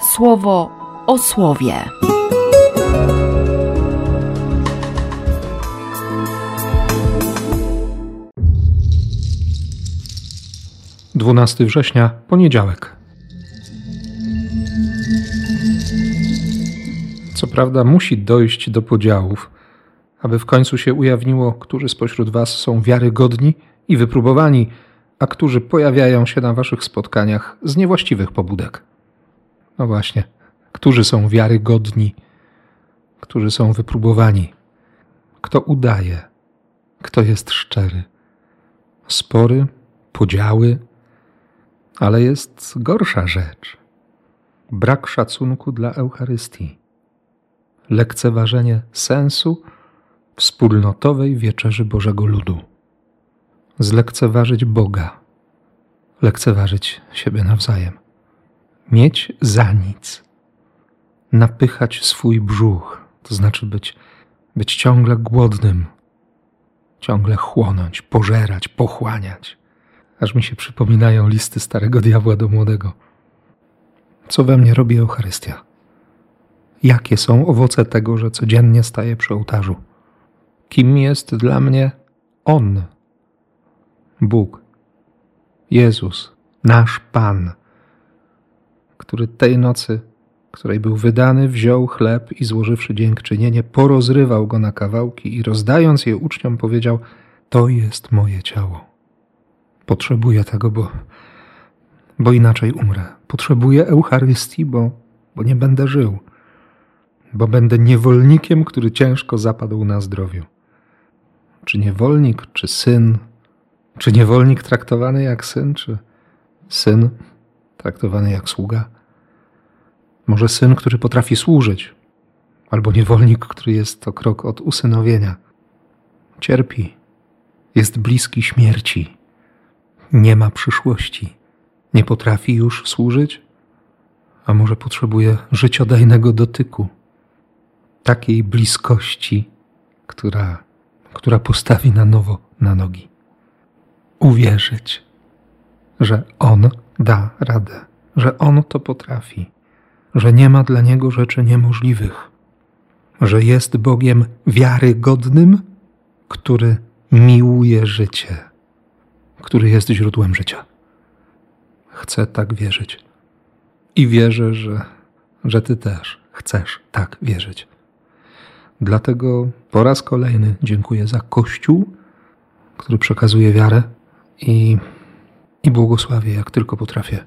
słowo o słowie. 12 września, poniedziałek. Co prawda, musi dojść do podziałów, aby w końcu się ujawniło, którzy spośród Was są wiarygodni i wypróbowani, a którzy pojawiają się na Waszych spotkaniach z niewłaściwych pobudek. No właśnie, którzy są wiarygodni, którzy są wypróbowani, kto udaje, kto jest szczery. Spory, podziały, ale jest gorsza rzecz. Brak szacunku dla Eucharystii, lekceważenie sensu wspólnotowej wieczerzy Bożego Ludu, zlekceważyć Boga, lekceważyć siebie nawzajem, mieć za nic, napychać swój brzuch, to znaczy być, być ciągle głodnym, ciągle chłonąć, pożerać, pochłaniać aż mi się przypominają listy starego diabła do młodego. Co we mnie robi Eucharystia? Jakie są owoce tego, że codziennie staję przy ołtarzu? Kim jest dla mnie On? Bóg, Jezus, nasz Pan, który tej nocy, której był wydany, wziął chleb i złożywszy dziękczynienie, porozrywał go na kawałki i rozdając je uczniom powiedział: To jest moje ciało Potrzebuję tego, bo, bo inaczej umrę. Potrzebuję Eucharystii, bo, bo nie będę żył. Bo będę niewolnikiem, który ciężko zapadł na zdrowiu. Czy niewolnik, czy syn? Czy niewolnik traktowany jak syn, czy syn traktowany jak sługa? Może syn, który potrafi służyć, albo niewolnik, który jest to krok od usynowienia. Cierpi, jest bliski śmierci nie ma przyszłości, nie potrafi już służyć, a może potrzebuje życiodajnego dotyku, takiej bliskości, która, która postawi na nowo na nogi. Uwierzyć, że On da radę, że On to potrafi, że nie ma dla Niego rzeczy niemożliwych, że jest Bogiem wiarygodnym, który miłuje życie który jest źródłem życia. Chcę tak wierzyć. I wierzę, że, że Ty też chcesz tak wierzyć. Dlatego po raz kolejny dziękuję za Kościół, który przekazuje wiarę i, i błogosławię jak tylko potrafię.